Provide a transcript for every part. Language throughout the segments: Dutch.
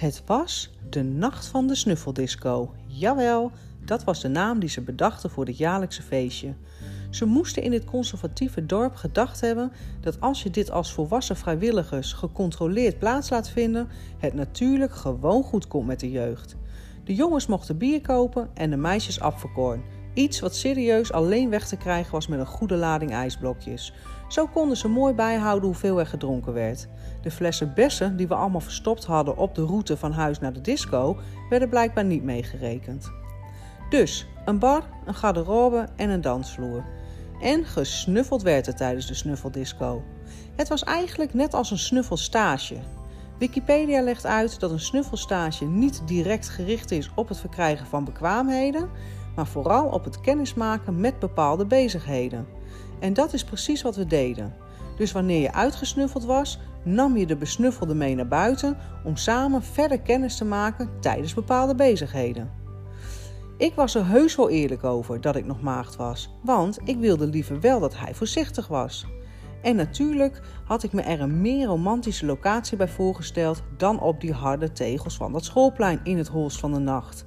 Het was de Nacht van de Snuffeldisco. Jawel, dat was de naam die ze bedachten voor dit jaarlijkse feestje. Ze moesten in dit conservatieve dorp gedacht hebben dat als je dit als volwassen vrijwilligers gecontroleerd plaats laat vinden, het natuurlijk gewoon goed komt met de jeugd. De jongens mochten bier kopen en de meisjes apfelkorn. Iets wat serieus alleen weg te krijgen was met een goede lading ijsblokjes. Zo konden ze mooi bijhouden hoeveel er gedronken werd. De flessen bessen die we allemaal verstopt hadden op de route van huis naar de disco werden blijkbaar niet meegerekend. Dus een bar, een garderobe en een dansvloer. En gesnuffeld werd er tijdens de snuffeldisco. Het was eigenlijk net als een snuffelstage. Wikipedia legt uit dat een snuffelstage niet direct gericht is op het verkrijgen van bekwaamheden, maar vooral op het kennismaken met bepaalde bezigheden. En dat is precies wat we deden. Dus wanneer je uitgesnuffeld was, nam je de besnuffelde mee naar buiten om samen verder kennis te maken tijdens bepaalde bezigheden. Ik was er heus wel eerlijk over dat ik nog maagd was, want ik wilde liever wel dat hij voorzichtig was. En natuurlijk had ik me er een meer romantische locatie bij voorgesteld dan op die harde tegels van dat schoolplein in het holst van de nacht.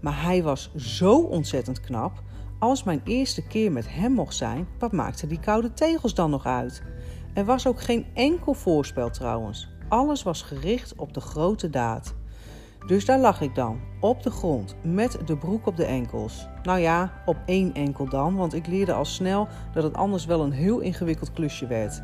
Maar hij was zo ontzettend knap. Als mijn eerste keer met hem mocht zijn, wat maakten die koude tegels dan nog uit? Er was ook geen enkel voorspel trouwens. Alles was gericht op de grote daad. Dus daar lag ik dan, op de grond, met de broek op de enkels. Nou ja, op één enkel dan, want ik leerde al snel dat het anders wel een heel ingewikkeld klusje werd.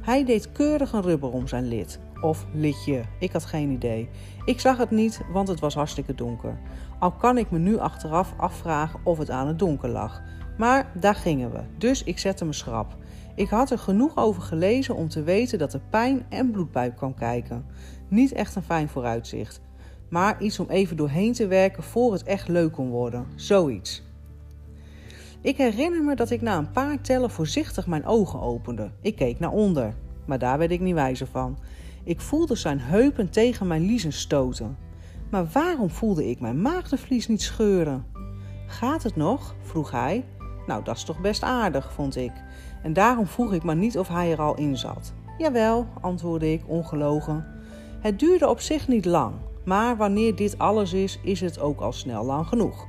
Hij deed keurig een rubber om zijn lid. Of lidje, ik had geen idee. Ik zag het niet, want het was hartstikke donker. Al kan ik me nu achteraf afvragen of het aan het donker lag. Maar daar gingen we, dus ik zette me schrap. Ik had er genoeg over gelezen om te weten dat er pijn en bloed bij kwam kijken. Niet echt een fijn vooruitzicht maar iets om even doorheen te werken voor het echt leuk kon worden. Zoiets. Ik herinner me dat ik na een paar tellen voorzichtig mijn ogen opende. Ik keek naar onder, maar daar werd ik niet wijzer van. Ik voelde zijn heupen tegen mijn liezen stoten. Maar waarom voelde ik mijn maagdenvlies niet scheuren? Gaat het nog? vroeg hij. Nou, dat is toch best aardig, vond ik. En daarom vroeg ik maar niet of hij er al in zat. Jawel, antwoordde ik ongelogen. Het duurde op zich niet lang. Maar wanneer dit alles is, is het ook al snel lang genoeg.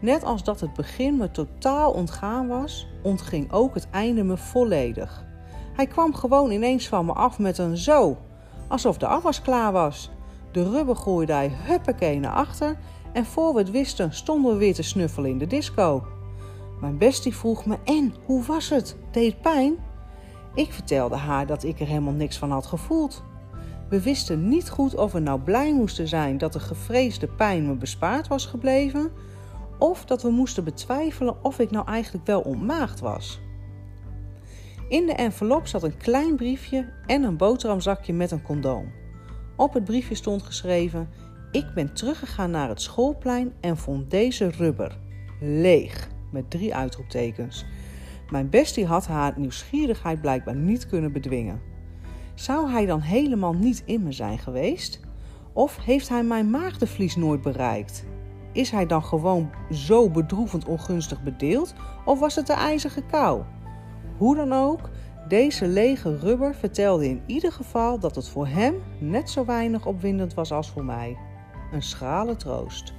Net als dat het begin me totaal ontgaan was, ontging ook het einde me volledig. Hij kwam gewoon ineens van me af met een zo, alsof de afwas klaar was. De rubber gooide hij huppakee naar achter en voor we het wisten stonden we weer te snuffelen in de disco. Mijn bestie vroeg me, en, hoe was het? Deed pijn? Ik vertelde haar dat ik er helemaal niks van had gevoeld. We wisten niet goed of we nou blij moesten zijn dat de gevreesde pijn me bespaard was gebleven, of dat we moesten betwijfelen of ik nou eigenlijk wel ontmaagd was. In de envelop zat een klein briefje en een boterhamzakje met een condoom. Op het briefje stond geschreven: Ik ben teruggegaan naar het schoolplein en vond deze rubber. Leeg, met drie uitroeptekens. Mijn bestie had haar nieuwsgierigheid blijkbaar niet kunnen bedwingen. Zou hij dan helemaal niet in me zijn geweest? Of heeft hij mijn maagdenvlies nooit bereikt? Is hij dan gewoon zo bedroevend ongunstig bedeeld? Of was het de ijzige kou? Hoe dan ook, deze lege rubber vertelde in ieder geval dat het voor hem net zo weinig opwindend was als voor mij. Een schrale troost.